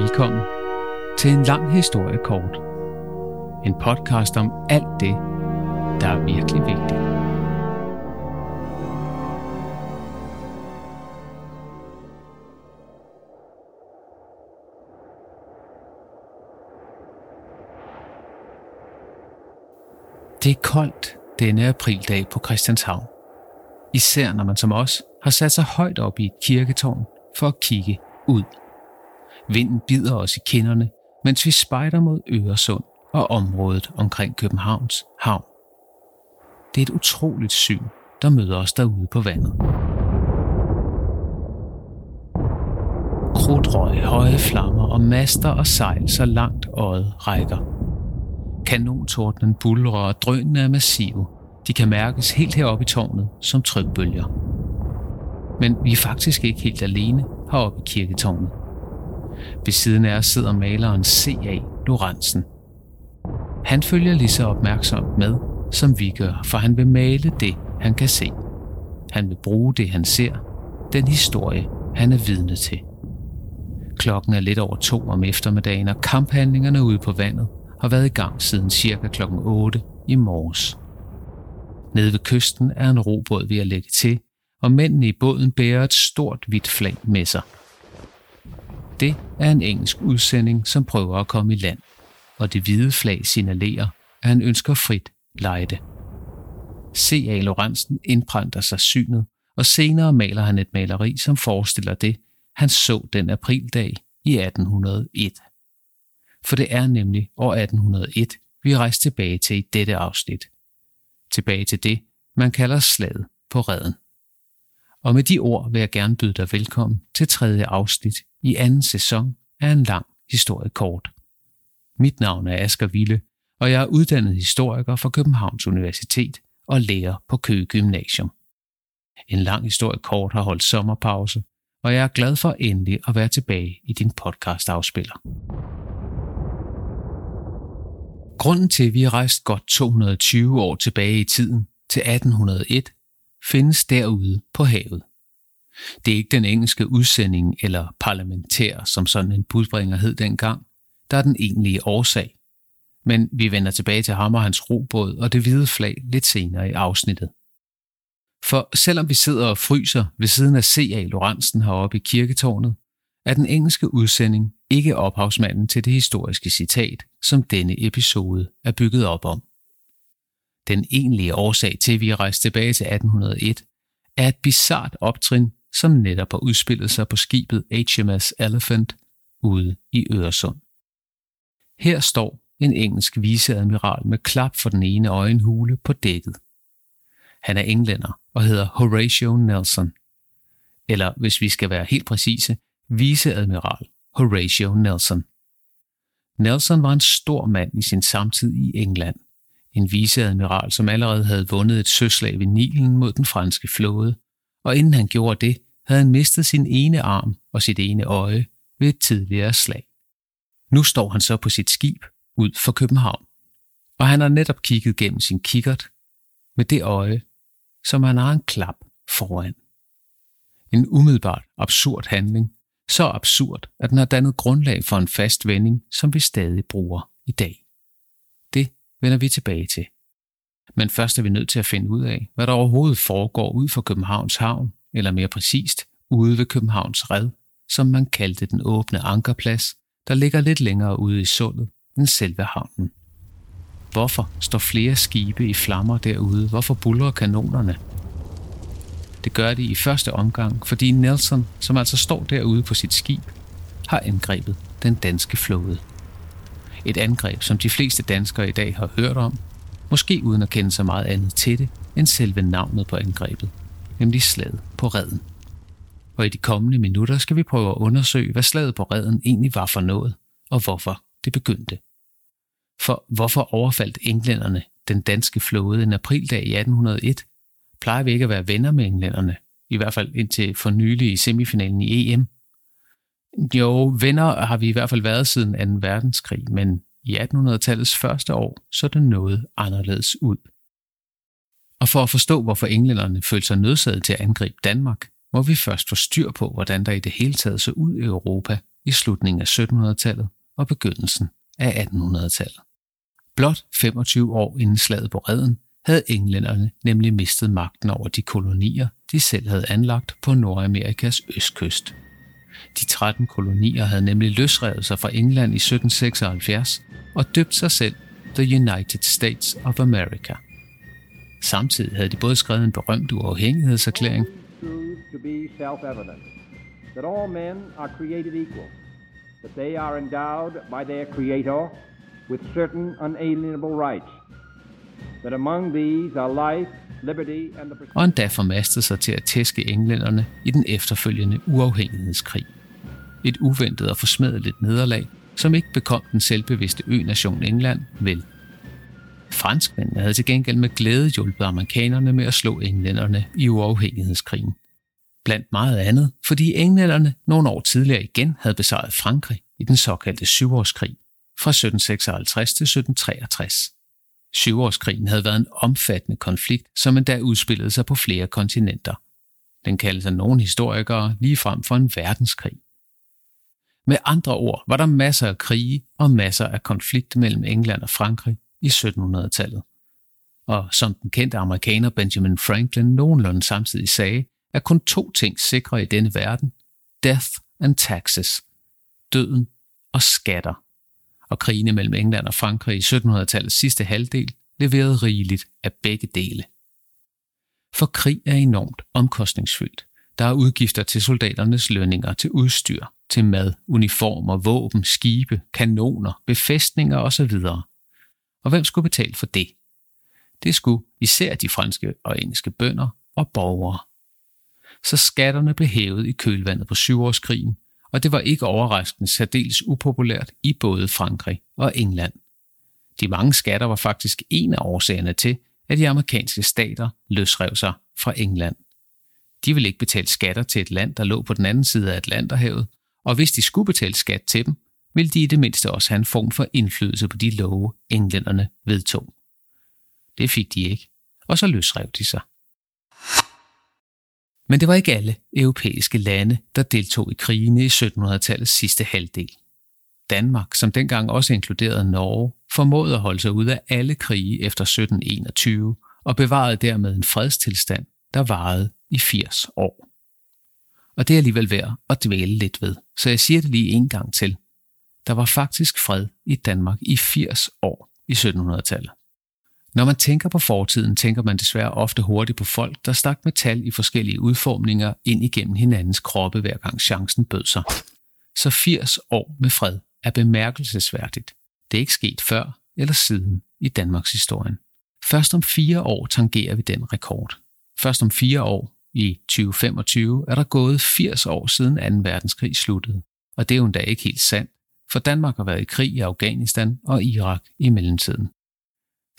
Velkommen til en lang historie kort. En podcast om alt det, der er virkelig vigtigt. Det er koldt denne aprildag på Christianshavn. Især når man som os har sat sig højt op i et kirketårn for at kigge ud. Vinden bider os i kinderne, mens vi spejder mod Øresund og området omkring Københavns havn. Det er et utroligt syn, der møder os derude på vandet. Krudtrøg, høje flammer og master og sejl så langt øjet rækker. Kanontordnen bulrer og drønene er massive. De kan mærkes helt heroppe i tårnet som trykbølger. Men vi er faktisk ikke helt alene heroppe i kirketårnet. Ved siden af os sidder maleren C.A. Lorentzen. Han følger lige så opmærksomt med, som vi gør, for han vil male det, han kan se. Han vil bruge det, han ser, den historie, han er vidne til. Klokken er lidt over to om eftermiddagen, og kamphandlingerne ude på vandet har været i gang siden cirka klokken 8 i morges. Nede ved kysten er en robåd ved at lægge til, og mændene i båden bærer et stort hvidt flag med sig. Det er en engelsk udsending, som prøver at komme i land, og det hvide flag signalerer, at han ønsker frit lejde. C.A. Lorentzen indprænter sig synet, og senere maler han et maleri, som forestiller det, han så den aprildag i 1801. For det er nemlig år 1801, vi rejser tilbage til i dette afsnit. Tilbage til det, man kalder slaget på redden. Og med de ord vil jeg gerne byde dig velkommen til tredje afsnit i anden sæson af en lang historie kort. Mit navn er Asger Ville, og jeg er uddannet historiker fra Københavns Universitet og lærer på Køge Gymnasium. En lang historie kort har holdt sommerpause, og jeg er glad for endelig at være tilbage i din podcast afspiller. Grunden til, at vi er rejst godt 220 år tilbage i tiden til 1801, findes derude på havet. Det er ikke den engelske udsending eller parlamentær, som sådan en budbringer hed dengang, der er den egentlige årsag. Men vi vender tilbage til ham og hans robåd og det hvide flag lidt senere i afsnittet. For selvom vi sidder og fryser ved siden af C.A. Lorentzen heroppe i kirketårnet, er den engelske udsending ikke ophavsmanden til det historiske citat, som denne episode er bygget op om. Den egentlige årsag til, at vi er rejst tilbage til 1801, er et bizart optrin, som netop har udspillet sig på skibet HMS Elephant ude i Øresund. Her står en engelsk viceadmiral med klap for den ene øjenhule på dækket. Han er englænder og hedder Horatio Nelson. Eller hvis vi skal være helt præcise, viceadmiral Horatio Nelson. Nelson var en stor mand i sin samtid i England. En viceadmiral, som allerede havde vundet et søslag ved Nilen mod den franske flåde, og inden han gjorde det, havde han mistet sin ene arm og sit ene øje ved et tidligere slag. Nu står han så på sit skib ud for København, og han har netop kigget gennem sin kikkert med det øje, som han har en klap foran. En umiddelbart absurd handling, så absurd, at den har dannet grundlag for en fast vending, som vi stadig bruger i dag. Det vender vi tilbage til. Men først er vi nødt til at finde ud af, hvad der overhovedet foregår ud for Københavns Havn, eller mere præcist, ude ved Københavns Red, som man kaldte den åbne ankerplads, der ligger lidt længere ude i sundet end selve havnen. Hvorfor står flere skibe i flammer derude? Hvorfor buller kanonerne? Det gør de i første omgang, fordi Nelson, som altså står derude på sit skib, har angrebet den danske flåde. Et angreb, som de fleste danskere i dag har hørt om, måske uden at kende så meget andet til det, end selve navnet på angrebet, nemlig slaget på redden. Og i de kommende minutter skal vi prøve at undersøge, hvad slaget på redden egentlig var for noget, og hvorfor det begyndte. For hvorfor overfaldt englænderne den danske flåde en aprildag i 1801? Plejer vi ikke at være venner med englænderne, i hvert fald indtil for nylig i semifinalen i EM? Jo, venner har vi i hvert fald været siden 2. verdenskrig, men i 1800-tallets første år så det noget anderledes ud. Og for at forstå, hvorfor englænderne følte sig nødsaget til at angribe Danmark, må vi først få styr på, hvordan der i det hele taget så ud i Europa i slutningen af 1700-tallet og begyndelsen af 1800-tallet. Blot 25 år inden slaget på redden havde englænderne nemlig mistet magten over de kolonier, de selv havde anlagt på Nordamerikas østkyst. De 13 kolonier havde nemlig løsrevet sig fra England i 1776 og døbt sig selv The United States of America. Samtidig havde de både skrevet en berømt uafhængighedserklæring, that all men are created equal, that they are endowed by their Creator with certain unalienable rights, that among these are life, liberty and the... Og endda formastede sig til at tæske englænderne i den efterfølgende uafhængighedskrig. Et uventet og forsmedeligt nederlag, som ikke bekom den selvbevidste ø-nation England vel. Franskmændene havde til gengæld med glæde hjulpet amerikanerne med at slå englænderne i uafhængighedskrigen. Blandt meget andet, fordi englænderne nogle år tidligere igen havde besejret Frankrig i den såkaldte syvårskrig fra 1756 til 1763. Syvårskrigen havde været en omfattende konflikt, som endda udspillede sig på flere kontinenter. Den kaldes af nogle historikere lige frem for en verdenskrig. Med andre ord var der masser af krige og masser af konflikt mellem England og Frankrig i 1700-tallet. Og som den kendte amerikaner Benjamin Franklin nogenlunde samtidig sagde, er kun to ting sikre i denne verden. Death and taxes. Døden og skatter og krigene mellem England og Frankrig i 1700-tallets sidste halvdel leverede rigeligt af begge dele. For krig er enormt omkostningsfyldt. Der er udgifter til soldaternes lønninger, til udstyr, til mad, uniformer, våben, skibe, kanoner, befæstninger osv. Og hvem skulle betale for det? Det skulle især de franske og engelske bønder og borgere. Så skatterne blev hævet i kølvandet på syvårskrigen, og det var ikke overraskende særdeles upopulært i både Frankrig og England. De mange skatter var faktisk en af årsagerne til, at de amerikanske stater løsrev sig fra England. De ville ikke betale skatter til et land, der lå på den anden side af Atlanterhavet, og hvis de skulle betale skat til dem, ville de i det mindste også have en form for indflydelse på de love, englænderne vedtog. Det fik de ikke, og så løsrev de sig. Men det var ikke alle europæiske lande, der deltog i krigene i 1700-tallets sidste halvdel. Danmark, som dengang også inkluderede Norge, formåede at holde sig ud af alle krige efter 1721 og bevarede dermed en fredstilstand, der varede i 80 år. Og det er alligevel værd at dvæle lidt ved, så jeg siger det lige en gang til. Der var faktisk fred i Danmark i 80 år i 1700-tallet. Når man tænker på fortiden, tænker man desværre ofte hurtigt på folk, der stak metal i forskellige udformninger ind igennem hinandens kroppe, hver gang chancen bød sig. Så 80 år med fred er bemærkelsesværdigt. Det er ikke sket før eller siden i Danmarks historie. Først om fire år tangerer vi den rekord. Først om fire år, i 2025, er der gået 80 år siden 2. verdenskrig sluttede. Og det er jo endda ikke helt sandt, for Danmark har været i krig i Afghanistan og Irak i mellemtiden.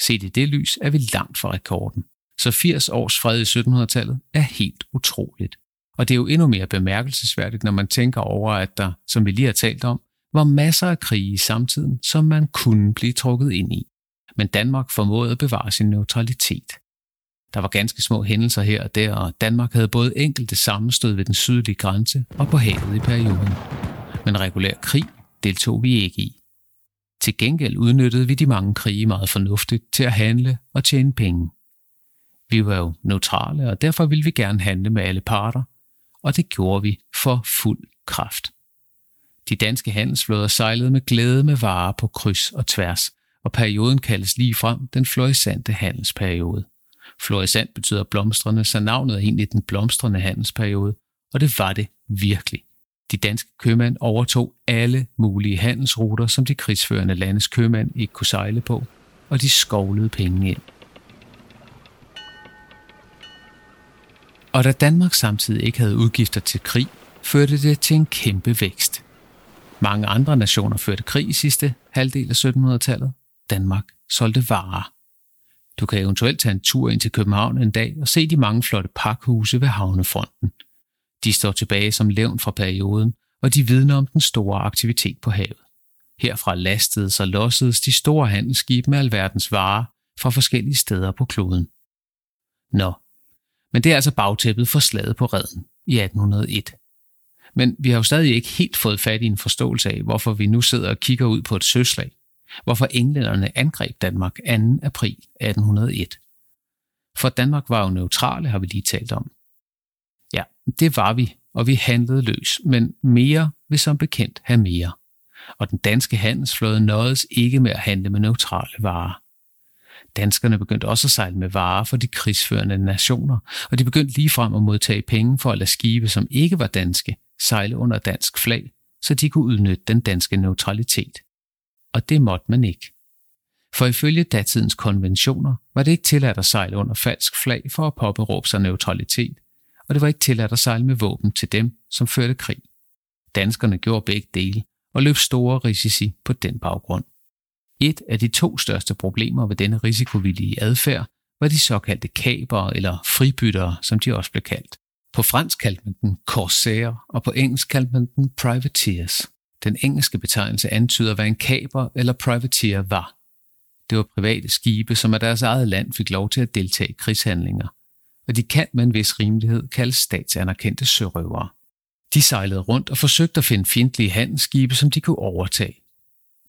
Set i det lys er vi langt fra rekorden. Så 80 års fred i 1700-tallet er helt utroligt. Og det er jo endnu mere bemærkelsesværdigt, når man tænker over, at der, som vi lige har talt om, var masser af krige i samtiden, som man kunne blive trukket ind i. Men Danmark formåede at bevare sin neutralitet. Der var ganske små hændelser her og der, og Danmark havde både enkelte sammenstød ved den sydlige grænse og på havet i perioden. Men regulær krig deltog vi ikke i. Til gengæld udnyttede vi de mange krige meget fornuftigt til at handle og tjene penge. Vi var jo neutrale, og derfor ville vi gerne handle med alle parter, og det gjorde vi for fuld kraft. De danske handelsflåder sejlede med glæde med varer på kryds og tværs, og perioden kaldes lige frem den florissante handelsperiode. Florissant betyder blomstrende, så navnet er egentlig den blomstrende handelsperiode, og det var det virkelig. De danske købmænd overtog alle mulige handelsruter, som de krigsførende landes købmænd ikke kunne sejle på, og de skovlede penge ind. Og da Danmark samtidig ikke havde udgifter til krig, førte det til en kæmpe vækst. Mange andre nationer førte krig i sidste halvdel af 1700-tallet. Danmark solgte varer. Du kan eventuelt tage en tur ind til København en dag og se de mange flotte pakhuse ved havnefronten – de står tilbage som levn fra perioden, og de vidner om den store aktivitet på havet. Herfra lastedes og lossedes de store handelsskibe med alverdens varer fra forskellige steder på kloden. Nå, men det er altså bagtæppet for slaget på redden i 1801. Men vi har jo stadig ikke helt fået fat i en forståelse af, hvorfor vi nu sidder og kigger ud på et søslag. Hvorfor englænderne angreb Danmark 2. april 1801. For Danmark var jo neutrale, har vi lige talt om. Ja, det var vi, og vi handlede løs, men mere vil som bekendt have mere. Og den danske handelsflåde nåedes ikke med at handle med neutrale varer. Danskerne begyndte også at sejle med varer for de krigsførende nationer, og de begyndte ligefrem at modtage penge for at lade skibe, som ikke var danske, sejle under dansk flag, så de kunne udnytte den danske neutralitet. Og det måtte man ikke. For ifølge datidens konventioner var det ikke tilladt at sejle under falsk flag for at påberåbe sig neutralitet, og det var ikke tilladt at sejle med våben til dem, som førte krig. Danskerne gjorde begge dele og løb store risici på den baggrund. Et af de to største problemer ved denne risikovillige adfærd var de såkaldte kaber eller fribyttere, som de også blev kaldt. På fransk kaldte man den corsair, og på engelsk kaldte man den privateers. Den engelske betegnelse antyder, hvad en kaber eller privateer var. Det var private skibe, som af deres eget land fik lov til at deltage i krigshandlinger, og de kan med en vis rimelighed kaldes statsanerkendte sørøvere. De sejlede rundt og forsøgte at finde fjendtlige handelsskibe, som de kunne overtage.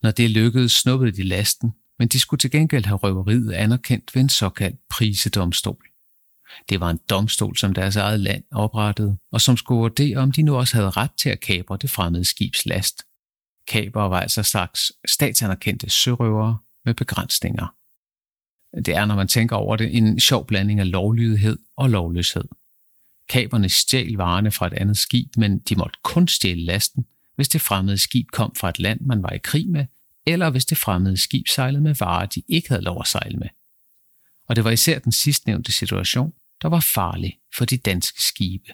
Når det lykkedes, snuppede de lasten, men de skulle til gengæld have røveriet anerkendt ved en såkaldt prisedomstol. Det var en domstol, som deres eget land oprettede, og som skulle vurdere, om de nu også havde ret til at kapre det fremmede skibs last. Kaber var altså slags statsanerkendte sørøvere med begrænsninger. Det er, når man tænker over det, en sjov blanding af lovlydighed og lovløshed. Kaberne stjal varerne fra et andet skib, men de måtte kun stjæle lasten, hvis det fremmede skib kom fra et land, man var i krig med, eller hvis det fremmede skib sejlede med varer, de ikke havde lov at sejle med. Og det var især den sidstnævnte situation, der var farlig for de danske skibe.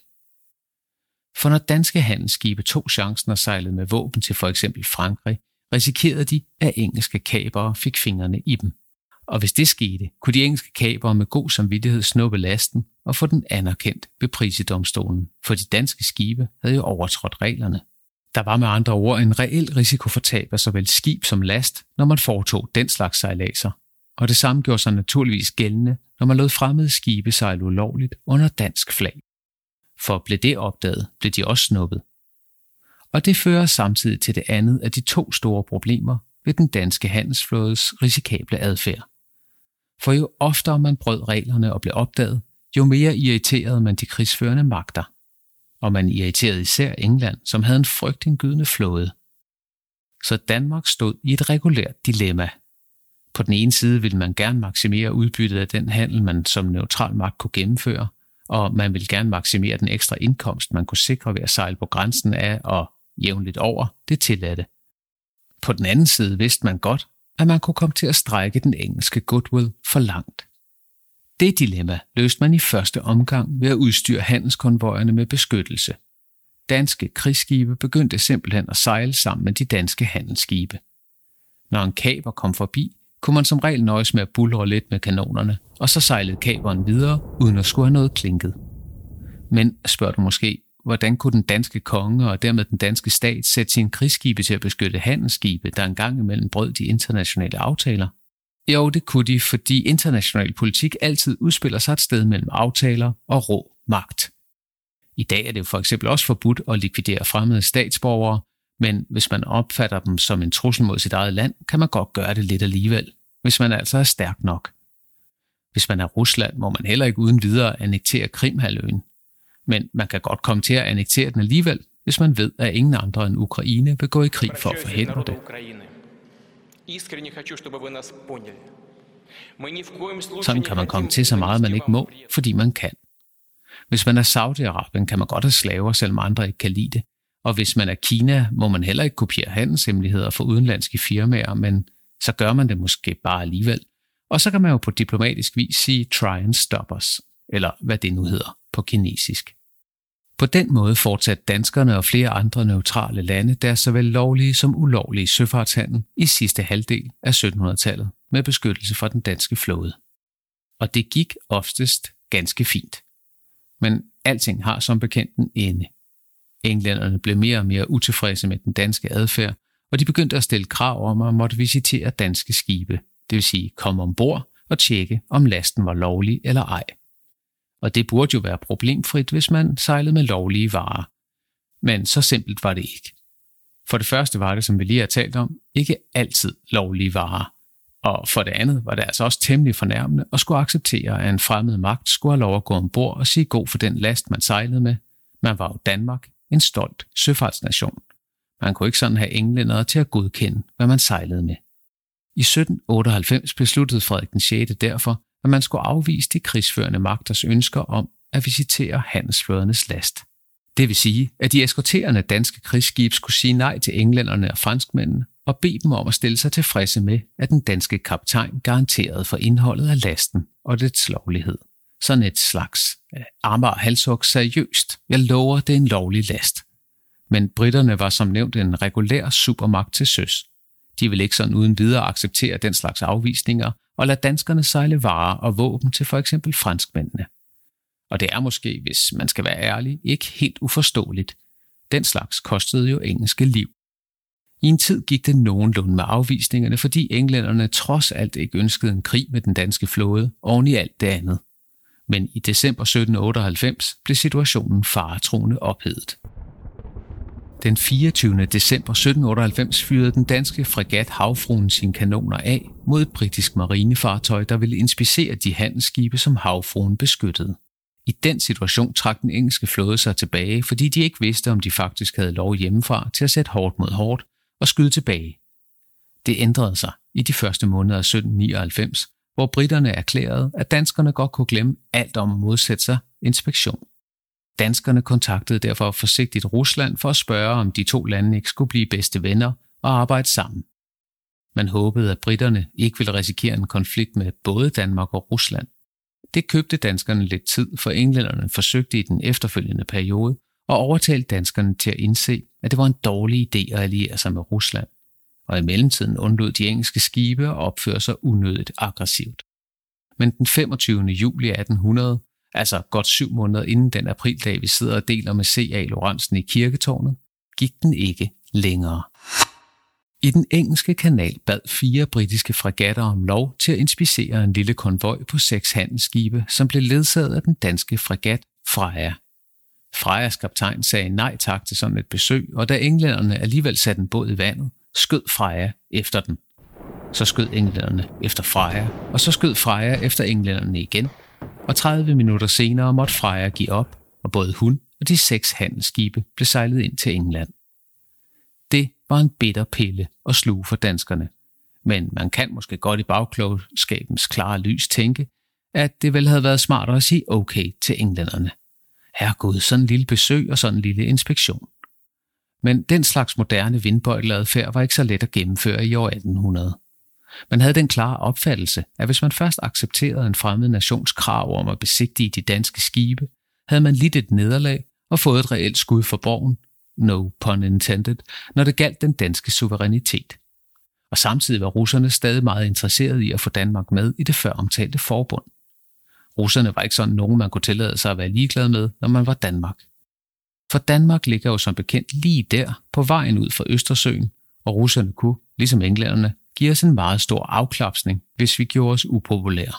For når danske handelsskibe tog chancen og sejlede med våben til for eksempel Frankrig, risikerede de, at engelske kabere fik fingrene i dem. Og hvis det skete, kunne de engelske kabere med god samvittighed snuppe lasten og få den anerkendt ved prisedomstolen, for de danske skibe havde jo overtrådt reglerne. Der var med andre ord en reel risiko for tab af såvel skib som last, når man foretog den slags sejladser. Og det samme gjorde sig naturligvis gældende, når man lod fremmede skibe sejle ulovligt under dansk flag. For blev det opdaget, blev de også snuppet. Og det fører samtidig til det andet af de to store problemer ved den danske handelsflådes risikable adfærd. For jo oftere man brød reglerne og blev opdaget, jo mere irriterede man de krigsførende magter. Og man irriterede især England, som havde en frygtindgydende flåde. Så Danmark stod i et regulært dilemma. På den ene side ville man gerne maksimere udbyttet af den handel, man som neutral magt kunne gennemføre, og man ville gerne maksimere den ekstra indkomst, man kunne sikre ved at sejle på grænsen af og jævnligt over det tilladte. På den anden side vidste man godt, at man kunne komme til at strække den engelske goodwill for langt. Det dilemma løste man i første omgang ved at udstyre handelskonvojerne med beskyttelse. Danske krigsskibe begyndte simpelthen at sejle sammen med de danske handelsskibe. Når en kaber kom forbi, kunne man som regel nøjes med at bulre lidt med kanonerne, og så sejlede kaberen videre, uden at skulle have noget klinket. Men, spørger du måske, hvordan kunne den danske konge og dermed den danske stat sætte sine krigsskibe til at beskytte handelsskibe, der engang imellem brød de internationale aftaler? Jo, det kunne de, fordi international politik altid udspiller sig et sted mellem aftaler og rå magt. I dag er det jo for eksempel også forbudt at likvidere fremmede statsborgere, men hvis man opfatter dem som en trussel mod sit eget land, kan man godt gøre det lidt alligevel, hvis man altså er stærk nok. Hvis man er Rusland, må man heller ikke uden videre annektere Krimhaløen, men man kan godt komme til at annektere den alligevel, hvis man ved, at ingen andre end Ukraine vil gå i krig for at forhindre det. Sådan kan man komme til så meget, man ikke må, fordi man kan. Hvis man er Saudi-Arabien, kan man godt have slaver, selvom andre ikke kan lide det. Og hvis man er Kina, må man heller ikke kopiere handelshemmeligheder for udenlandske firmaer, men så gør man det måske bare alligevel. Og så kan man jo på diplomatisk vis sige try and stop us, eller hvad det nu hedder på kinesisk. På den måde fortsatte danskerne og flere andre neutrale lande deres såvel lovlige som ulovlige søfartshandel i sidste halvdel af 1700-tallet med beskyttelse fra den danske flåde. Og det gik oftest ganske fint. Men alting har som bekendt en ende. Englænderne blev mere og mere utilfredse med den danske adfærd, og de begyndte at stille krav om at måtte visitere danske skibe, det vil sige komme ombord og tjekke, om lasten var lovlig eller ej og det burde jo være problemfrit, hvis man sejlede med lovlige varer. Men så simpelt var det ikke. For det første var det, som vi lige har talt om, ikke altid lovlige varer. Og for det andet var det altså også temmelig fornærmende at skulle acceptere, at en fremmed magt skulle have lov at gå ombord og sige god for den last, man sejlede med. Man var jo Danmark, en stolt søfartsnation. Man kunne ikke sådan have englændere til at godkende, hvad man sejlede med. I 1798 besluttede Frederik den 6. derfor, at man skulle afvise de krigsførende magters ønsker om at visitere handelsflådernes last. Det vil sige, at de eskorterende danske krigsskib skulle sige nej til englænderne og franskmændene og bede dem om at stille sig tilfredse med, at den danske kaptajn garanterede for indholdet af lasten og dets lovlighed. Sådan et slags øh, armar armer og halshug seriøst. Jeg lover, det er en lovlig last. Men britterne var som nævnt en regulær supermagt til søs. De vil ikke sådan uden videre acceptere den slags afvisninger og lade danskerne sejle varer og våben til for eksempel franskmændene. Og det er måske, hvis man skal være ærlig, ikke helt uforståeligt. Den slags kostede jo engelske liv. I en tid gik det nogenlunde med afvisningerne, fordi englænderne trods alt ikke ønskede en krig med den danske flåde oven i alt det andet. Men i december 1798 blev situationen faretroende ophedet. Den 24. december 1798 fyrede den danske fregat Havfruen sine kanoner af mod et britisk marinefartøj, der ville inspicere de handelsskibe, som Havfruen beskyttede. I den situation trak den engelske flåde sig tilbage, fordi de ikke vidste, om de faktisk havde lov hjemmefra til at sætte hårdt mod hårdt og skyde tilbage. Det ændrede sig i de første måneder af 1799, hvor britterne erklærede, at danskerne godt kunne glemme alt om at modsætte sig inspektion. Danskerne kontaktede derfor forsigtigt Rusland for at spørge, om de to lande ikke skulle blive bedste venner og arbejde sammen. Man håbede, at britterne ikke ville risikere en konflikt med både Danmark og Rusland. Det købte danskerne lidt tid, for englænderne forsøgte i den efterfølgende periode at overtale danskerne til at indse, at det var en dårlig idé at alliere sig med Rusland, og i mellemtiden undlod de engelske skibe at opføre sig unødigt aggressivt. Men den 25. juli 1800, altså godt syv måneder inden den aprildag, vi sidder og deler med C.A. Lorentzen i kirketårnet, gik den ikke længere. I den engelske kanal bad fire britiske fregatter om lov til at inspicere en lille konvoj på seks handelsskibe, som blev ledsaget af den danske fregat Freja. Frejas kaptajn sagde nej tak til sådan et besøg, og da englænderne alligevel satte en båd i vandet, skød Freja efter den. Så skød englænderne efter Freja, og så skød Freja efter englænderne igen. Og 30 minutter senere måtte Freja give op, og både hun og de seks handelsskibe blev sejlet ind til England. Det var en bitter pille at sluge for danskerne. Men man kan måske godt i bagklogskabens klare lys tænke, at det vel havde været smartere at sige okay til englænderne. Herregud, sådan en lille besøg og sådan en lille inspektion. Men den slags moderne vindbøjteladfærd var ikke så let at gennemføre i år 1800. Man havde den klare opfattelse, at hvis man først accepterede en fremmed nations krav om at besigtige de danske skibe, havde man lidt et nederlag og fået et reelt skud for borgen, no pun intended, når det galt den danske suverænitet. Og samtidig var russerne stadig meget interesserede i at få Danmark med i det før omtalte forbund. Russerne var ikke sådan nogen, man kunne tillade sig at være ligeglad med, når man var Danmark. For Danmark ligger jo som bekendt lige der på vejen ud fra Østersøen, og russerne kunne, ligesom englænderne, give os en meget stor afklapsning, hvis vi gjorde os upopulære.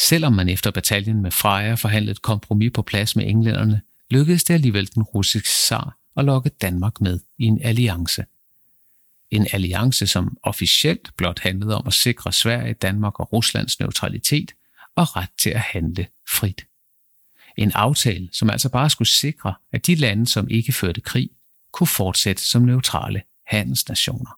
Selvom man efter bataljen med Freja forhandlede et kompromis på plads med englænderne, lykkedes det alligevel den russiske zar at lokke Danmark med i en alliance. En alliance, som officielt blot handlede om at sikre Sverige, Danmark og Ruslands neutralitet og ret til at handle frit. En aftale, som altså bare skulle sikre, at de lande, som ikke førte krig, kunne fortsætte som neutrale handelsnationer.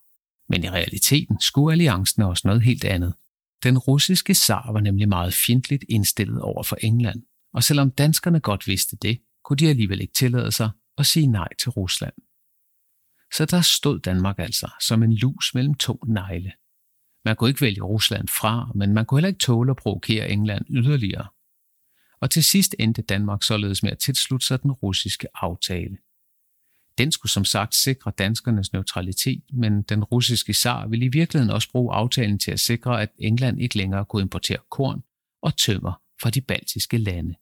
Men i realiteten skulle alliancen også noget helt andet. Den russiske zar var nemlig meget fjendtligt indstillet over for England, og selvom danskerne godt vidste det, kunne de alligevel ikke tillade sig at sige nej til Rusland. Så der stod Danmark altså som en lus mellem to negle. Man kunne ikke vælge Rusland fra, men man kunne heller ikke tåle at provokere England yderligere. Og til sidst endte Danmark således med at tilslutte sig den russiske aftale. Den skulle som sagt sikre danskernes neutralitet, men den russiske zar ville i virkeligheden også bruge aftalen til at sikre, at England ikke længere kunne importere korn og tømmer fra de baltiske lande.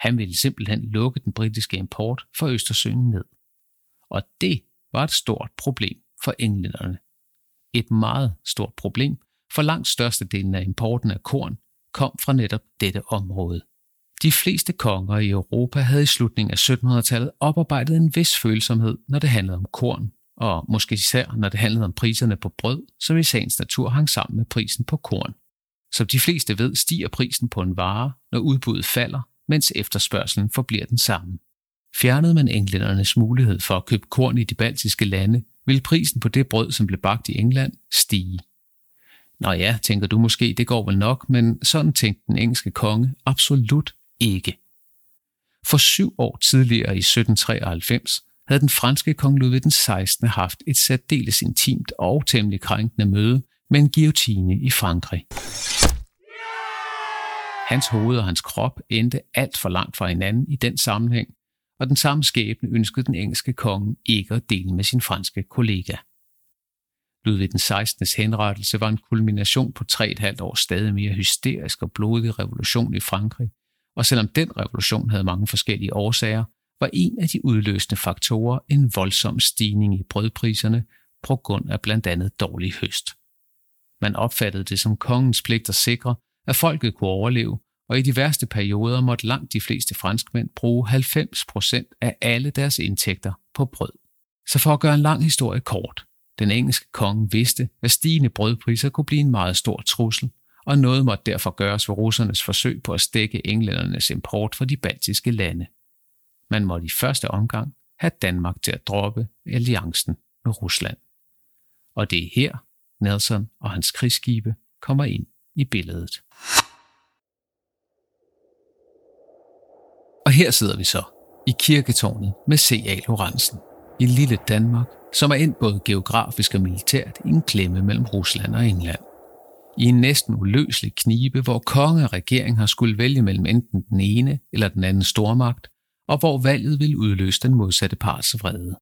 Han ville simpelthen lukke den britiske import fra Østersøen ned. Og det var et stort problem for englænderne et meget stort problem, for langt størstedelen af importen af korn kom fra netop dette område. De fleste konger i Europa havde i slutningen af 1700-tallet oparbejdet en vis følsomhed, når det handlede om korn, og måske især når det handlede om priserne på brød, som i sagens natur hang sammen med prisen på korn. Som de fleste ved, stiger prisen på en vare, når udbuddet falder, mens efterspørgselen forbliver den samme. Fjernede man englændernes mulighed for at købe korn i de baltiske lande, ville prisen på det brød, som blev bagt i England, stige. Nå ja, tænker du måske, det går vel nok, men sådan tænkte den engelske konge absolut ikke. For syv år tidligere i 1793 havde den franske kong Ludvig den 16. haft et særdeles intimt og temmelig krænkende møde med en guillotine i Frankrig. Hans hoved og hans krop endte alt for langt fra hinanden i den sammenhæng, og den samme skæbne ønskede den engelske konge ikke at dele med sin franske kollega. Ludvig den 16. henrettelse var en kulmination på tre et halvt års stadig mere hysterisk og blodig revolution i Frankrig, og selvom den revolution havde mange forskellige årsager, var en af de udløsende faktorer en voldsom stigning i brødpriserne på grund af blandt andet dårlig høst. Man opfattede det som kongens pligt at sikre, at folket kunne overleve, og i de værste perioder måtte langt de fleste franskmænd bruge 90% af alle deres indtægter på brød. Så for at gøre en lang historie kort, den engelske konge vidste, at stigende brødpriser kunne blive en meget stor trussel, og noget måtte derfor gøres ved russernes forsøg på at stikke englændernes import fra de baltiske lande. Man måtte i første omgang have Danmark til at droppe alliancen med Rusland. Og det er her, Nelson og hans krigsskibe kommer ind i billedet. Og her sidder vi så, i kirketårnet med C.A. Lorentzen, i lille Danmark, som er endt både geografisk og militært i en klemme mellem Rusland og England. I en næsten uløselig knibe, hvor konge og regering har skulle vælge mellem enten den ene eller den anden stormagt, og hvor valget ville udløse den modsatte parts vrede.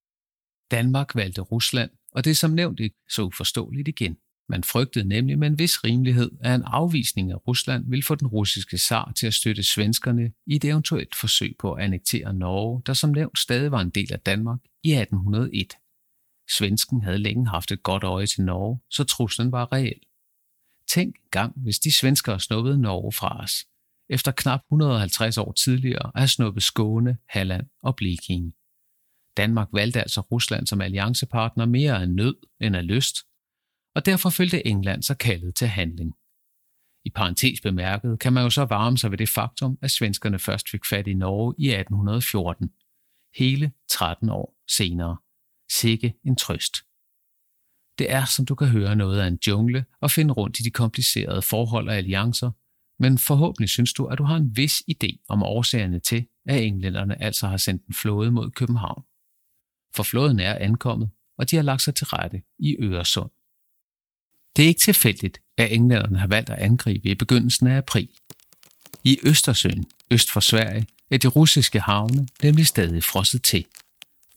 Danmark valgte Rusland, og det er som nævnt ikke så uforståeligt igen. Man frygtede nemlig med en vis rimelighed, at en afvisning af Rusland ville få den russiske zar til at støtte svenskerne i et eventuelt forsøg på at annektere Norge, der som nævnt stadig var en del af Danmark i 1801. Svensken havde længe haft et godt øje til Norge, så truslen var reel. Tænk gang, hvis de svenskere snuppede Norge fra os, efter knap 150 år tidligere at have snuppet Skåne, Halland og Blekinge. Danmark valgte altså Rusland som alliancepartner mere af nød end af lyst, og derfor følte England sig kaldet til handling. I parentes bemærket kan man jo så varme sig ved det faktum, at svenskerne først fik fat i Norge i 1814. Hele 13 år senere. Sikke en trøst. Det er, som du kan høre, noget af en jungle at finde rundt i de komplicerede forhold og alliancer, men forhåbentlig synes du, at du har en vis idé om årsagerne til, at englænderne altså har sendt en flåde mod København. For flåden er ankommet, og de har lagt sig til rette i Øresund. Det er ikke tilfældigt, at englænderne har valgt at angribe i begyndelsen af april. I Østersøen, øst for Sverige, er de russiske havne nemlig stadig frosset til.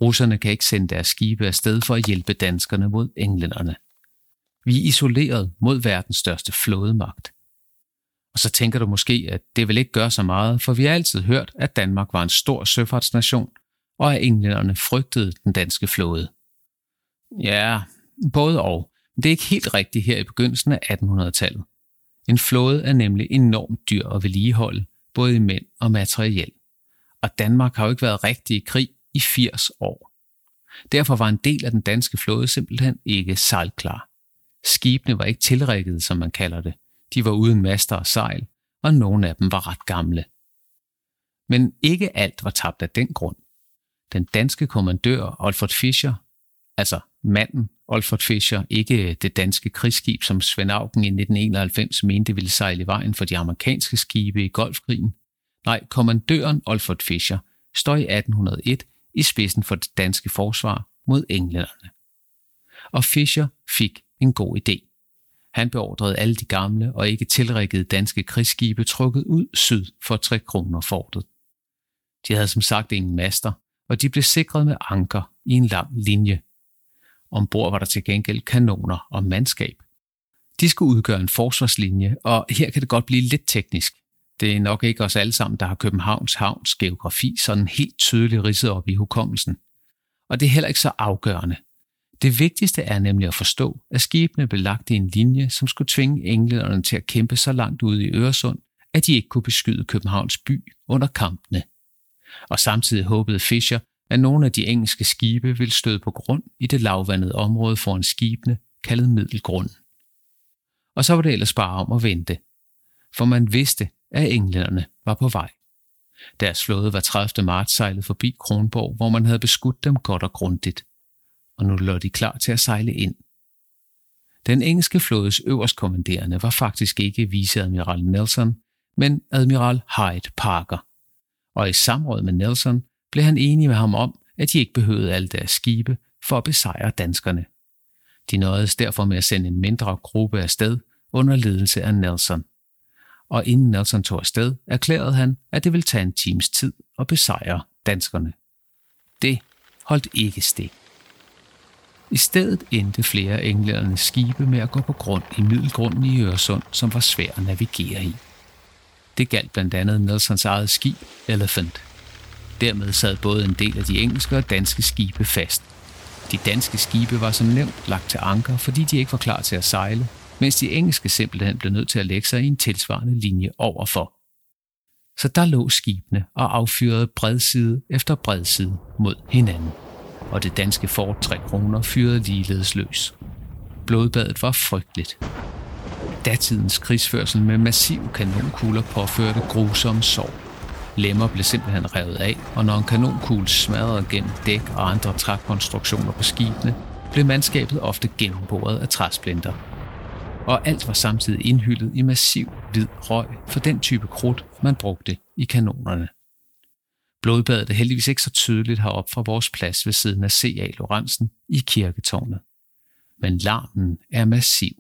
Russerne kan ikke sende deres skibe afsted for at hjælpe danskerne mod englænderne. Vi er isoleret mod verdens største flådemagt. Og så tænker du måske, at det vil ikke gøre så meget, for vi har altid hørt, at Danmark var en stor søfartsnation, og at englænderne frygtede den danske flåde. Ja, både og. Det er ikke helt rigtigt her i begyndelsen af 1800-tallet. En flåde er nemlig enormt dyr at vedligeholde, både i mænd og materiel. Og Danmark har jo ikke været rigtig i krig i 80 år. Derfor var en del af den danske flåde simpelthen ikke sejlklar. Skibene var ikke tilrækket, som man kalder det. De var uden master og sejl, og nogle af dem var ret gamle. Men ikke alt var tabt af den grund. Den danske kommandør Alfred Fischer, altså manden Alfred Fischer, ikke det danske krigsskib, som Svend Auken i 1991 mente ville sejle i vejen for de amerikanske skibe i Golfkrigen. Nej, kommandøren Alfred Fischer står i 1801 i spidsen for det danske forsvar mod englænderne. Og Fischer fik en god idé. Han beordrede alle de gamle og ikke tilrækkede danske krigsskibe trukket ud syd for Tre Kroner fortet. De havde som sagt ingen master, og de blev sikret med anker i en lang linje. Ombord var der til gengæld kanoner og mandskab. De skulle udgøre en forsvarslinje, og her kan det godt blive lidt teknisk. Det er nok ikke os alle sammen, der har Københavns Havns geografi sådan helt tydeligt ridset op i hukommelsen. Og det er heller ikke så afgørende. Det vigtigste er nemlig at forstå, at skibene blev lagt i en linje, som skulle tvinge englænderne til at kæmpe så langt ude i Øresund, at de ikke kunne beskyde Københavns by under kampene. Og samtidig håbede Fischer, at nogle af de engelske skibe ville støde på grund i det lavvandede område foran skibene, kaldet Middelgrund. Og så var det ellers bare om at vente, for man vidste, at englænderne var på vej. Deres flåde var 30. marts sejlet forbi Kronborg, hvor man havde beskudt dem godt og grundigt, og nu lå de klar til at sejle ind. Den engelske flådes øverstkommanderende var faktisk ikke viceadmiral Nelson, men admiral Hyde Parker. Og i samråd med Nelson blev han enig med ham om, at de ikke behøvede alle deres skibe for at besejre danskerne. De nåede derfor med at sende en mindre gruppe afsted under ledelse af Nelson. Og inden Nelson tog afsted, erklærede han, at det ville tage en times tid at besejre danskerne. Det holdt ikke stik. I stedet endte flere englændernes skibe med at gå på grund i middelgrunden i Øresund, som var svær at navigere i. Det galt blandt andet Nelsons eget skib, Elephant. Dermed sad både en del af de engelske og danske skibe fast. De danske skibe var som nævnt lagt til anker, fordi de ikke var klar til at sejle, mens de engelske simpelthen blev nødt til at lægge sig i en tilsvarende linje overfor. Så der lå skibene og affyrede bredside efter bredside mod hinanden og det danske Fort 3 kroner fyrede ligeledes løs. Blodbadet var frygteligt. Datidens krigsførsel med massiv kanonkugler påførte grusomme sår. Lemmer blev simpelthen revet af, og når en kanonkugle smadrede gennem dæk og andre trækonstruktioner på skibene, blev mandskabet ofte gennemboret af træsplinter. Og alt var samtidig indhyldet i massiv hvid røg for den type krudt, man brugte i kanonerne. Blodbadet er heldigvis ikke så tydeligt heroppe fra vores plads ved siden af C.A. Lorentzen i kirketårnet. Men larmen er massiv,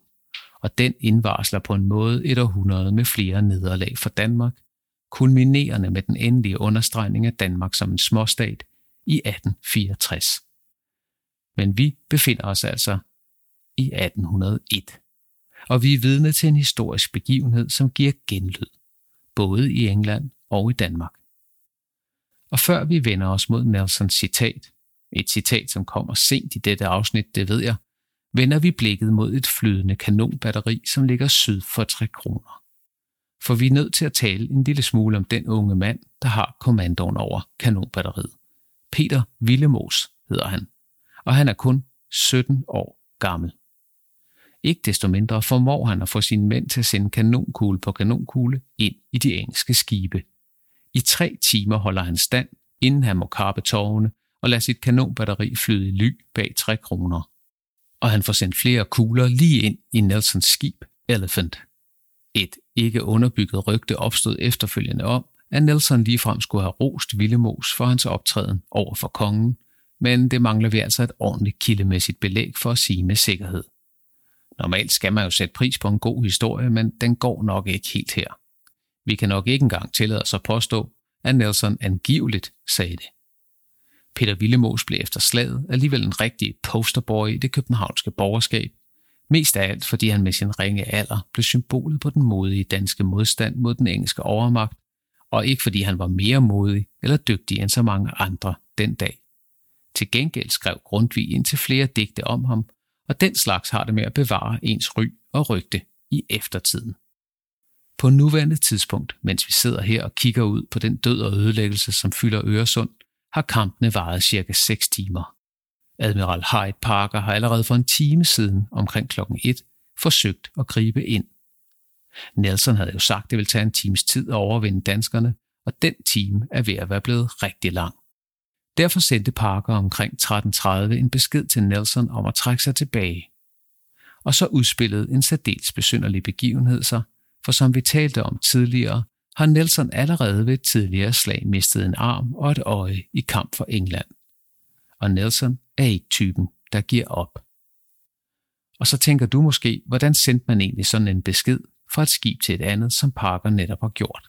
og den indvarsler på en måde et århundrede med flere nederlag for Danmark, kulminerende med den endelige understregning af Danmark som en småstat i 1864. Men vi befinder os altså i 1801, og vi er vidne til en historisk begivenhed, som giver genlyd, både i England og i Danmark. Og før vi vender os mod Nelsons citat, et citat, som kommer sent i dette afsnit, det ved jeg, vender vi blikket mod et flydende kanonbatteri, som ligger syd for 3 kroner. For vi er nødt til at tale en lille smule om den unge mand, der har kommandoen over kanonbatteriet. Peter Villemos hedder han, og han er kun 17 år gammel. Ikke desto mindre formår han at få sine mænd til at sende kanonkugle på kanonkugle ind i de engelske skibe i tre timer holder han stand, inden han må kappe tårne og lade sit kanonbatteri flyde i ly bag tre kroner. Og han får sendt flere kugler lige ind i Nelsons skib Elephant. Et ikke underbygget rygte opstod efterfølgende om, at Nelson ligefrem skulle have rost Villemos for hans optræden over for kongen, men det mangler vi altså et ordentligt kildemæssigt belæg for at sige med sikkerhed. Normalt skal man jo sætte pris på en god historie, men den går nok ikke helt her. Vi kan nok ikke engang tillade os at påstå, at Nelson angiveligt sagde det. Peter Villemos blev efter slaget alligevel en rigtig posterboy i det københavnske borgerskab, mest af alt fordi han med sin ringe alder blev symbolet på den modige danske modstand mod den engelske overmagt, og ikke fordi han var mere modig eller dygtig end så mange andre den dag. Til gengæld skrev Grundtvig ind til flere digte om ham, og den slags har det med at bevare ens ry og rygte i eftertiden. På nuværende tidspunkt, mens vi sidder her og kigger ud på den død og ødelæggelse, som fylder Øresund, har kampene varet cirka 6 timer. Admiral Hyde Parker har allerede for en time siden, omkring klokken 1, forsøgt at gribe ind. Nelson havde jo sagt, at det ville tage en times tid at overvinde danskerne, og den time er ved at være blevet rigtig lang. Derfor sendte Parker omkring 13.30 en besked til Nelson om at trække sig tilbage. Og så udspillede en særdeles besynderlig begivenhed sig, for som vi talte om tidligere, har Nelson allerede ved et tidligere slag mistet en arm og et øje i kamp for England. Og Nelson er ikke typen, der giver op. Og så tænker du måske, hvordan sendte man egentlig sådan en besked fra et skib til et andet, som Parker netop har gjort.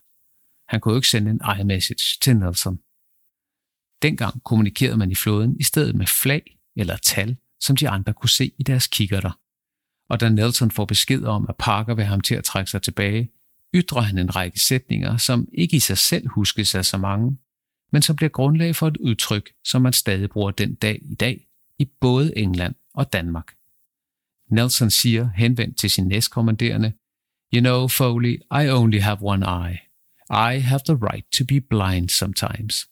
Han kunne jo ikke sende en iMessage til Nelson. Dengang kommunikerede man i flåden i stedet med flag eller tal, som de andre kunne se i deres kikkerter og da Nelson får besked om, at Parker vil ham til at trække sig tilbage, ytrer han en række sætninger, som ikke i sig selv huskes af så mange, men som bliver grundlag for et udtryk, som man stadig bruger den dag i dag i både England og Danmark. Nelson siger henvendt til sin næstkommanderende, You know, Foley, I only have one eye. I have the right to be blind sometimes.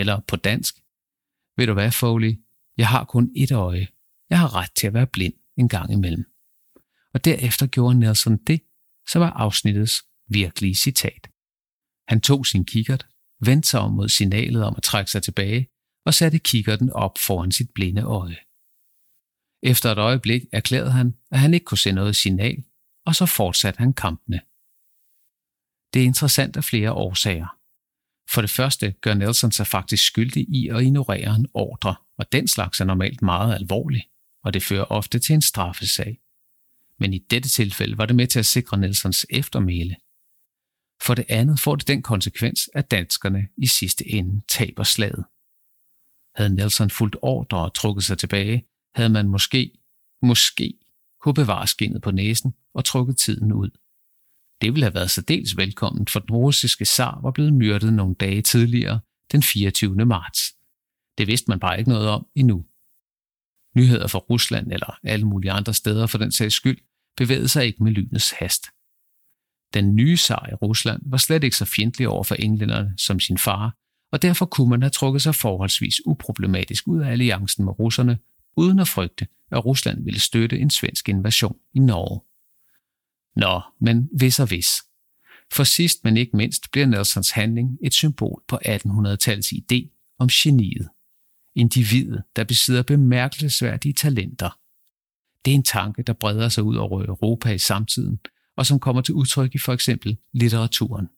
Eller på dansk. Ved du hvad, Foley? Jeg har kun et øje. Jeg har ret til at være blind en gang imellem. Og derefter gjorde Nelson det, som var afsnittets virkelige citat. Han tog sin kikkert, vendte sig om mod signalet om at trække sig tilbage og satte kikkerten op foran sit blinde øje. Efter et øjeblik erklærede han, at han ikke kunne se noget signal, og så fortsatte han kampene. Det er interessant af flere årsager. For det første gør Nelson sig faktisk skyldig i at ignorere en ordre, og den slags er normalt meget alvorlig, og det fører ofte til en straffesag. Men i dette tilfælde var det med til at sikre Nelsons eftermæle. For det andet får det den konsekvens, at danskerne i sidste ende taber slaget. Havde Nelson fulgt ordre og trukket sig tilbage, havde man måske, måske kunne bevare skinnet på næsen og trukket tiden ud. Det ville have været særdeles velkomment, for den russiske zar var blevet myrdet nogle dage tidligere, den 24. marts. Det vidste man bare ikke noget om endnu. Nyheder fra Rusland eller alle mulige andre steder for den sags skyld bevægede sig ikke med lynets hast. Den nye zar i Rusland var slet ikke så fjendtlig over for englænderne som sin far, og derfor kunne man have trukket sig forholdsvis uproblematisk ud af alliancen med russerne, uden at frygte, at Rusland ville støtte en svensk invasion i Norge. Nå, men hvis og hvis. For sidst, men ikke mindst, bliver Nelsons handling et symbol på 1800-tallets idé om geniet. Individet, der besidder bemærkelsesværdige talenter. Det er en tanke, der breder sig ud over Europa i samtiden, og som kommer til udtryk i for eksempel litteraturen.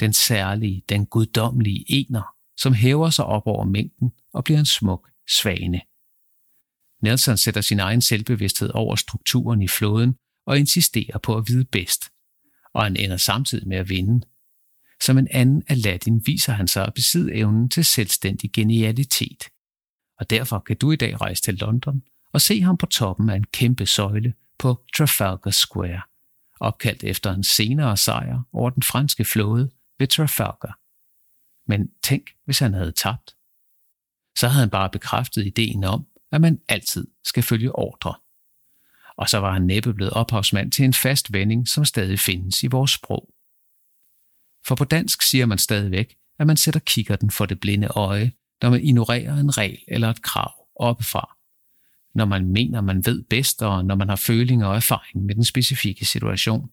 Den særlige, den guddommelige ener, som hæver sig op over mængden og bliver en smuk svane. Nelson sætter sin egen selvbevidsthed over strukturen i floden og insisterer på at vide bedst, og han ender samtidig med at vinde. Som en anden Aladdin viser han sig at besidde evnen til selvstændig genialitet. Og derfor kan du i dag rejse til London og se ham på toppen af en kæmpe søjle på Trafalgar Square, opkaldt efter en senere sejr over den franske flåde ved Trafalgar. Men tænk, hvis han havde tabt. Så havde han bare bekræftet ideen om, at man altid skal følge ordre. Og så var han næppe blevet ophavsmand til en fast vending, som stadig findes i vores sprog. For på dansk siger man stadigvæk, at man sætter kikkerten for det blinde øje, når man ignorerer en regel eller et krav oppefra. Når man mener, man ved bedst, og når man har føling og erfaring med den specifikke situation.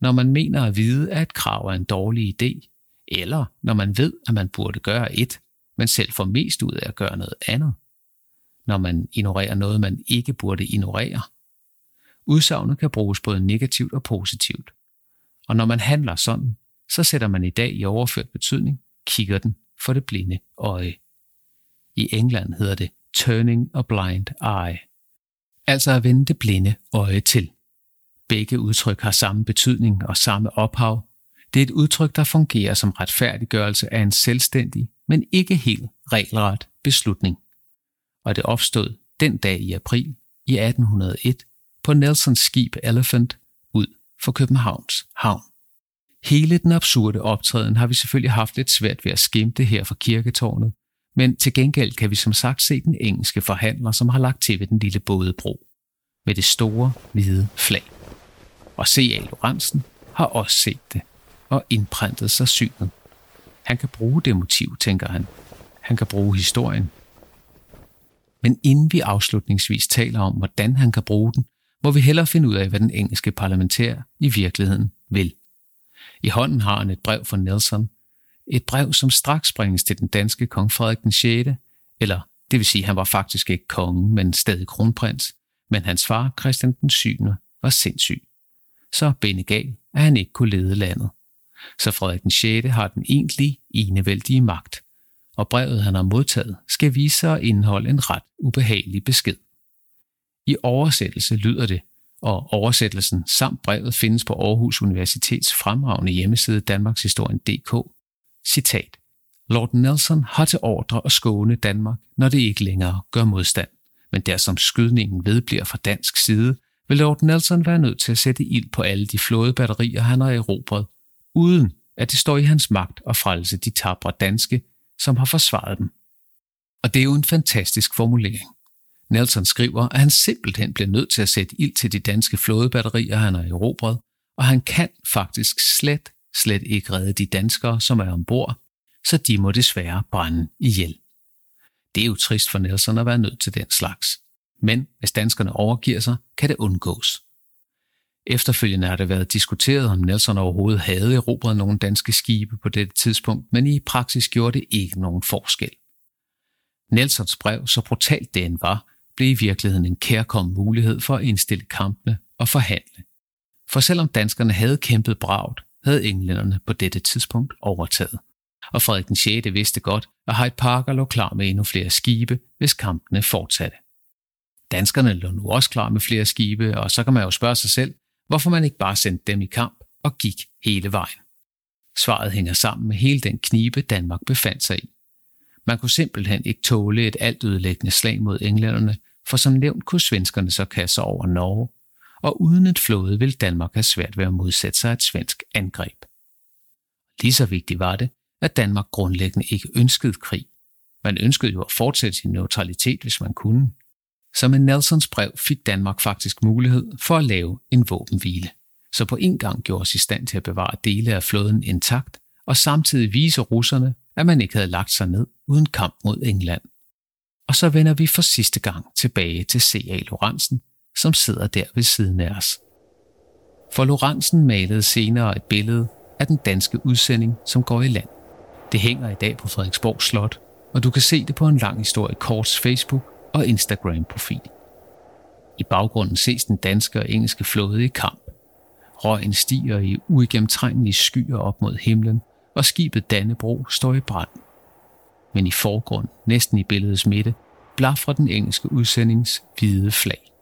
Når man mener at vide, at et krav er en dårlig idé, eller når man ved, at man burde gøre et, men selv får mest ud af at gøre noget andet. Når man ignorerer noget, man ikke burde ignorere. Udsagnet kan bruges både negativt og positivt. Og når man handler sådan, så sætter man i dag i overført betydning kigger den for det blinde øje. I England hedder det turning a blind eye, altså at vende det blinde øje til. Begge udtryk har samme betydning og samme ophav. Det er et udtryk, der fungerer som retfærdiggørelse af en selvstændig, men ikke helt regelret beslutning. Og det opstod den dag i april i 1801 på Nelsons skib Elephant ud for Københavns havn. Hele den absurde optræden har vi selvfølgelig haft lidt svært ved at skimte her fra kirketårnet, men til gengæld kan vi som sagt se den engelske forhandler, som har lagt til ved den lille bådebro, med det store hvide flag. Og C.A. Lorentzen har også set det og indprintet sig synet. Han kan bruge det motiv, tænker han. Han kan bruge historien. Men inden vi afslutningsvis taler om, hvordan han kan bruge den, må vi hellere finde ud af, hvad den engelske parlamentær i virkeligheden vil. I hånden har han et brev fra Nelson. Et brev, som straks bringes til den danske kong Frederik den 6., eller det vil sige, han var faktisk ikke konge, men stadig kronprins, men hans far, Christian den 7., var sindssyg. Så benegal, at han ikke kunne lede landet. Så Frederik den 6. har den egentlige enevældige magt, og brevet, han har modtaget, skal vise sig at indeholde en ret ubehagelig besked. I oversættelse lyder det, og oversættelsen samt brevet findes på Aarhus Universitets fremragende hjemmeside danmarkshistorien.dk. Citat. Lord Nelson har til ordre at skåne Danmark, når det ikke længere gør modstand. Men der som skydningen vedbliver fra dansk side, vil Lord Nelson være nødt til at sætte ild på alle de flådebatterier, han har erobret, uden at det står i hans magt at frelse de tabre danske, som har forsvaret dem. Og det er jo en fantastisk formulering. Nelson skriver, at han simpelthen bliver nødt til at sætte ild til de danske flådebatterier, han har erobret, og han kan faktisk slet, slet ikke redde de danskere, som er ombord, så de må desværre brænde ihjel. Det er jo trist for Nelson at være nødt til den slags. Men hvis danskerne overgiver sig, kan det undgås. Efterfølgende har det været diskuteret, om Nelson overhovedet havde erobret nogle danske skibe på dette tidspunkt, men i praksis gjorde det ikke nogen forskel. Nelsons brev, så brutalt det end var, blev i virkeligheden en kærkommen mulighed for at indstille kampene og forhandle. For selvom danskerne havde kæmpet bragt, havde englænderne på dette tidspunkt overtaget. Og Frederik den 6. vidste godt, at Hyde Parker lå klar med endnu flere skibe, hvis kampene fortsatte. Danskerne lå nu også klar med flere skibe, og så kan man jo spørge sig selv, hvorfor man ikke bare sendte dem i kamp og gik hele vejen. Svaret hænger sammen med hele den knibe, Danmark befandt sig i. Man kunne simpelthen ikke tåle et altødelæggende slag mod englænderne, for som nævnt kunne svenskerne så kaste sig over Norge, og uden et flåde ville Danmark have svært ved at modsætte sig et svensk angreb. Lige så vigtigt var det, at Danmark grundlæggende ikke ønskede krig. Man ønskede jo at fortsætte sin neutralitet, hvis man kunne. Så med Nelsons brev fik Danmark faktisk mulighed for at lave en våbenhvile, så på en gang gjorde os i stand til at bevare dele af flåden intakt, og samtidig vise russerne, at man ikke havde lagt sig ned uden kamp mod England. Og så vender vi for sidste gang tilbage til C.A. Lorentzen, som sidder der ved siden af os. For Lorentzen malede senere et billede af den danske udsending, som går i land. Det hænger i dag på Frederiksborg Slot, og du kan se det på en lang historie Korts Facebook og Instagram-profil. I baggrunden ses den danske og engelske flåde i kamp. Røgen stiger i uigennemtrængelige skyer op mod himlen, og skibet Dannebro står i brand. Men i forgrund, næsten i billedets midte, blaffer den engelske udsendings hvide flag.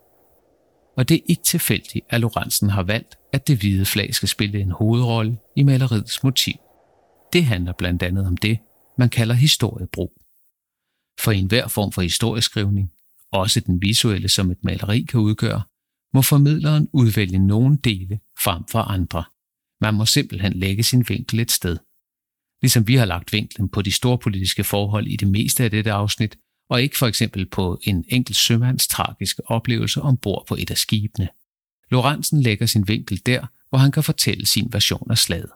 Og det er ikke tilfældigt, at Lorentzen har valgt, at det hvide flag skal spille en hovedrolle i maleriets motiv. Det handler blandt andet om det, man kalder historiebrug. For i enhver form for historieskrivning, også den visuelle som et maleri kan udgøre, må formidleren udvælge nogle dele frem for andre. Man må simpelthen lægge sin vinkel et sted. Ligesom vi har lagt vinklen på de store politiske forhold i det meste af dette afsnit, og ikke for eksempel på en enkelt sømands tragiske oplevelse ombord på et af skibene. Lorentzen lægger sin vinkel der, hvor han kan fortælle sin version af slaget.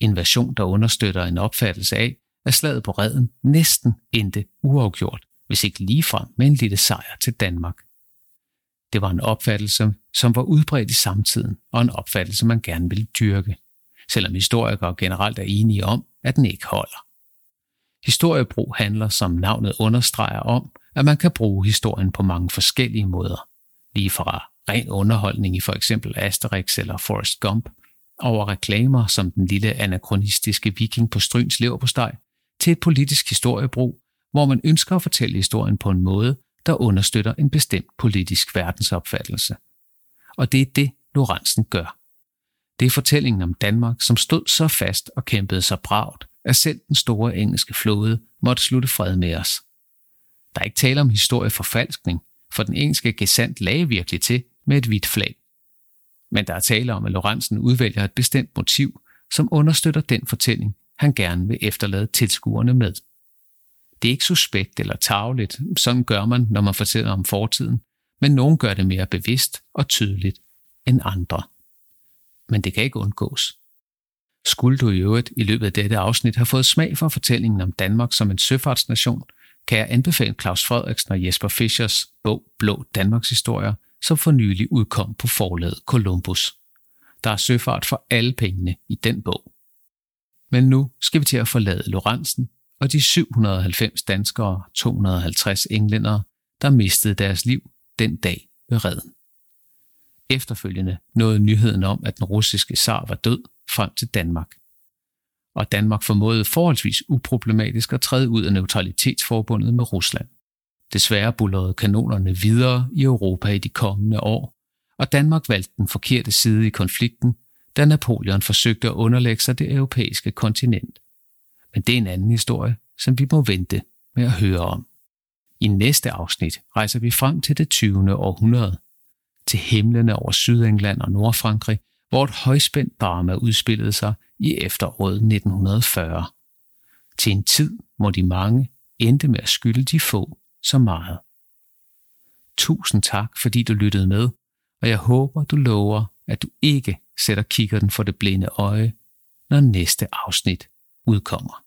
En version, der understøtter en opfattelse af, at slaget på redden næsten endte uafgjort, hvis ikke ligefrem med en lille sejr til Danmark. Det var en opfattelse, som var udbredt i samtiden, og en opfattelse, man gerne ville dyrke, selvom historikere generelt er enige om, at den ikke holder. Historiebrug handler, som navnet understreger om, at man kan bruge historien på mange forskellige måder, lige fra ren underholdning i for eksempel Asterix eller Forrest Gump, over reklamer som den lille anachronistiske viking på Stryns leverpostej, til et politisk historiebrug, hvor man ønsker at fortælle historien på en måde, der understøtter en bestemt politisk verdensopfattelse. Og det er det, Lorentzen gør. Det er fortællingen om Danmark, som stod så fast og kæmpede så bragt, at selv den store engelske flåde måtte slutte fred med os. Der er ikke tale om historieforfalskning, for den engelske gesandt lagde virkelig til med et hvidt flag. Men der er tale om, at Lorentzen udvælger et bestemt motiv, som understøtter den fortælling, han gerne vil efterlade tilskuerne med. Det er ikke suspekt eller tageligt, sådan gør man, når man fortæller om fortiden, men nogen gør det mere bevidst og tydeligt end andre. Men det kan ikke undgås. Skulle du i øvrigt i løbet af dette afsnit have fået smag for fortællingen om Danmark som en søfartsnation, kan jeg anbefale Claus Frederiksen og Jesper Fischers bog Blå Danmarks Historier, som for nylig udkom på forlaget Columbus. Der er søfart for alle pengene i den bog. Men nu skal vi til at forlade Lorentzen og de 790 danskere og 250 englændere, der mistede deres liv den dag ved redden. Efterfølgende nåede nyheden om, at den russiske zar var død frem til Danmark. Og Danmark formåede forholdsvis uproblematisk at træde ud af neutralitetsforbundet med Rusland. Desværre bullerede kanonerne videre i Europa i de kommende år, og Danmark valgte den forkerte side i konflikten, da Napoleon forsøgte at underlægge sig det europæiske kontinent. Men det er en anden historie, som vi må vente med at høre om. I næste afsnit rejser vi frem til det 20. århundrede, til himlene over Sydengland og Nordfrankrig, hvor et højspændt drama udspillede sig i efteråret 1940. Til en tid, hvor de mange endte med at skylde de få så meget. Tusind tak, fordi du lyttede med, og jeg håber, du lover, at du ikke sætter kikkerten for det blinde øje, når næste afsnit udkommer.